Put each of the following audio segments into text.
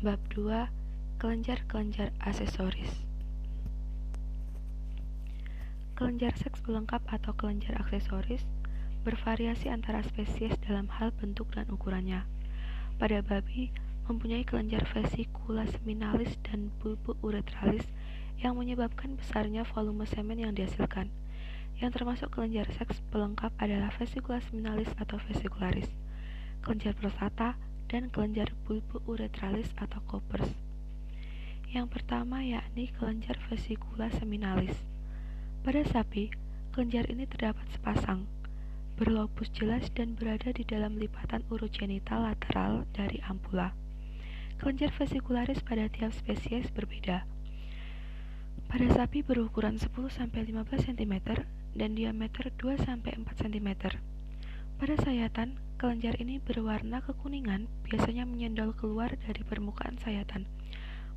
Bab 2 Kelenjar-kelenjar aksesoris Kelenjar seks pelengkap atau kelenjar aksesoris bervariasi antara spesies dalam hal bentuk dan ukurannya. Pada babi, mempunyai kelenjar vesikula seminalis dan bulbu uretralis yang menyebabkan besarnya volume semen yang dihasilkan. Yang termasuk kelenjar seks pelengkap adalah vesikula seminalis atau vesikularis, kelenjar prostata, dan kelenjar uretralis atau Koppers. Yang pertama yakni kelenjar vesikula seminalis. Pada sapi, kelenjar ini terdapat sepasang, berlobus jelas dan berada di dalam lipatan urogenital lateral dari ampula. Kelenjar vesikularis pada tiap spesies berbeda. Pada sapi berukuran 10-15 cm dan diameter 2-4 cm. Pada sayatan, Kelenjar ini berwarna kekuningan, biasanya menyendol keluar dari permukaan sayatan.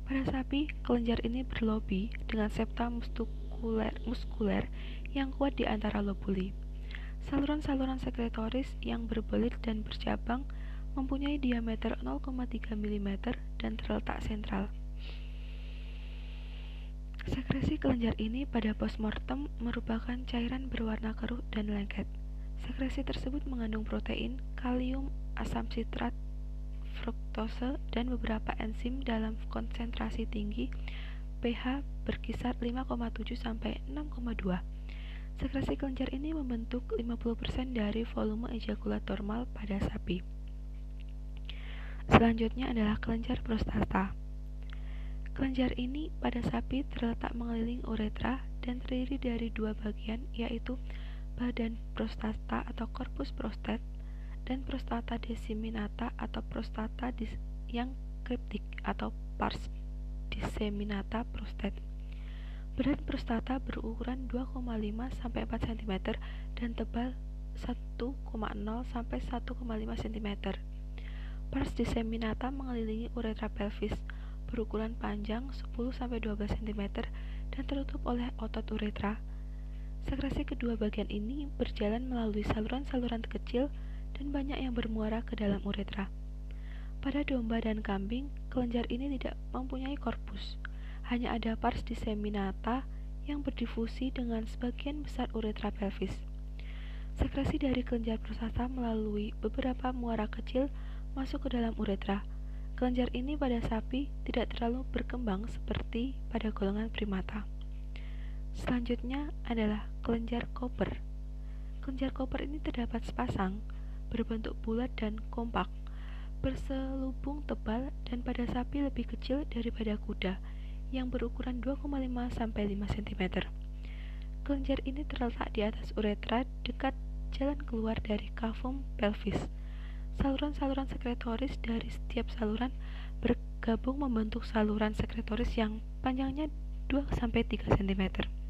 Pada sapi, kelenjar ini berlobi dengan septa muskuler, muskuler yang kuat di antara lobuli. Saluran-saluran sekretoris yang berbelit dan bercabang mempunyai diameter 0,3 mm dan terletak sentral. Sekresi kelenjar ini pada postmortem merupakan cairan berwarna keruh dan lengket. Sekresi tersebut mengandung protein, kalium, asam sitrat, fruktose, dan beberapa enzim dalam konsentrasi tinggi pH berkisar 5,7 sampai 6,2. Sekresi kelenjar ini membentuk 50% dari volume ejakulat normal pada sapi. Selanjutnya adalah kelenjar prostata. Kelenjar ini pada sapi terletak mengelilingi uretra dan terdiri dari dua bagian, yaitu badan prostata atau korpus prostat dan prostata disseminata atau prostata dis yang kriptik atau pars disseminata prostat. Berat prostata berukuran 2,5 sampai 4 cm dan tebal 1,0 sampai 1,5 cm. Pars disseminata mengelilingi uretra pelvis berukuran panjang 10 sampai 12 cm dan tertutup oleh otot uretra Sekresi kedua bagian ini berjalan melalui saluran-saluran kecil dan banyak yang bermuara ke dalam uretra. Pada domba dan kambing, kelenjar ini tidak mempunyai korpus. Hanya ada pars disseminata yang berdifusi dengan sebagian besar uretra pelvis. Sekresi dari kelenjar prostata melalui beberapa muara kecil masuk ke dalam uretra. Kelenjar ini pada sapi tidak terlalu berkembang seperti pada golongan primata. Selanjutnya adalah kelenjar koper. Kelenjar koper ini terdapat sepasang, berbentuk bulat dan kompak, berselubung tebal dan pada sapi lebih kecil daripada kuda yang berukuran 2,5 sampai 5 cm. Kelenjar ini terletak di atas uretra dekat jalan keluar dari kavum pelvis. Saluran-saluran sekretoris dari setiap saluran bergabung membentuk saluran sekretoris yang panjangnya 2 sampai 3 cm.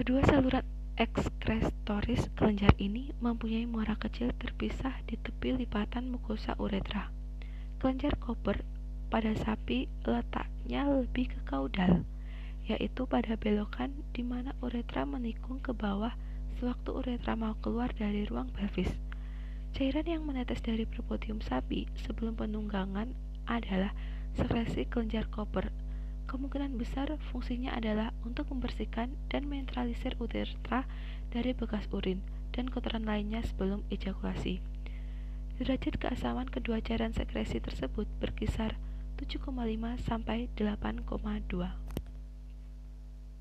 Kedua saluran ekskretoris kelenjar ini mempunyai muara kecil terpisah di tepi lipatan mukosa uretra. Kelenjar koper pada sapi letaknya lebih ke kaudal, yaitu pada belokan di mana uretra menikung ke bawah sewaktu uretra mau keluar dari ruang pelvis. Cairan yang menetes dari perpodium sapi sebelum penunggangan adalah sekresi kelenjar koper kemungkinan besar fungsinya adalah untuk membersihkan dan menetralisir uretra dari bekas urin dan kotoran lainnya sebelum ejakulasi. Derajat keasaman kedua cairan sekresi tersebut berkisar 7,5 sampai 8,2.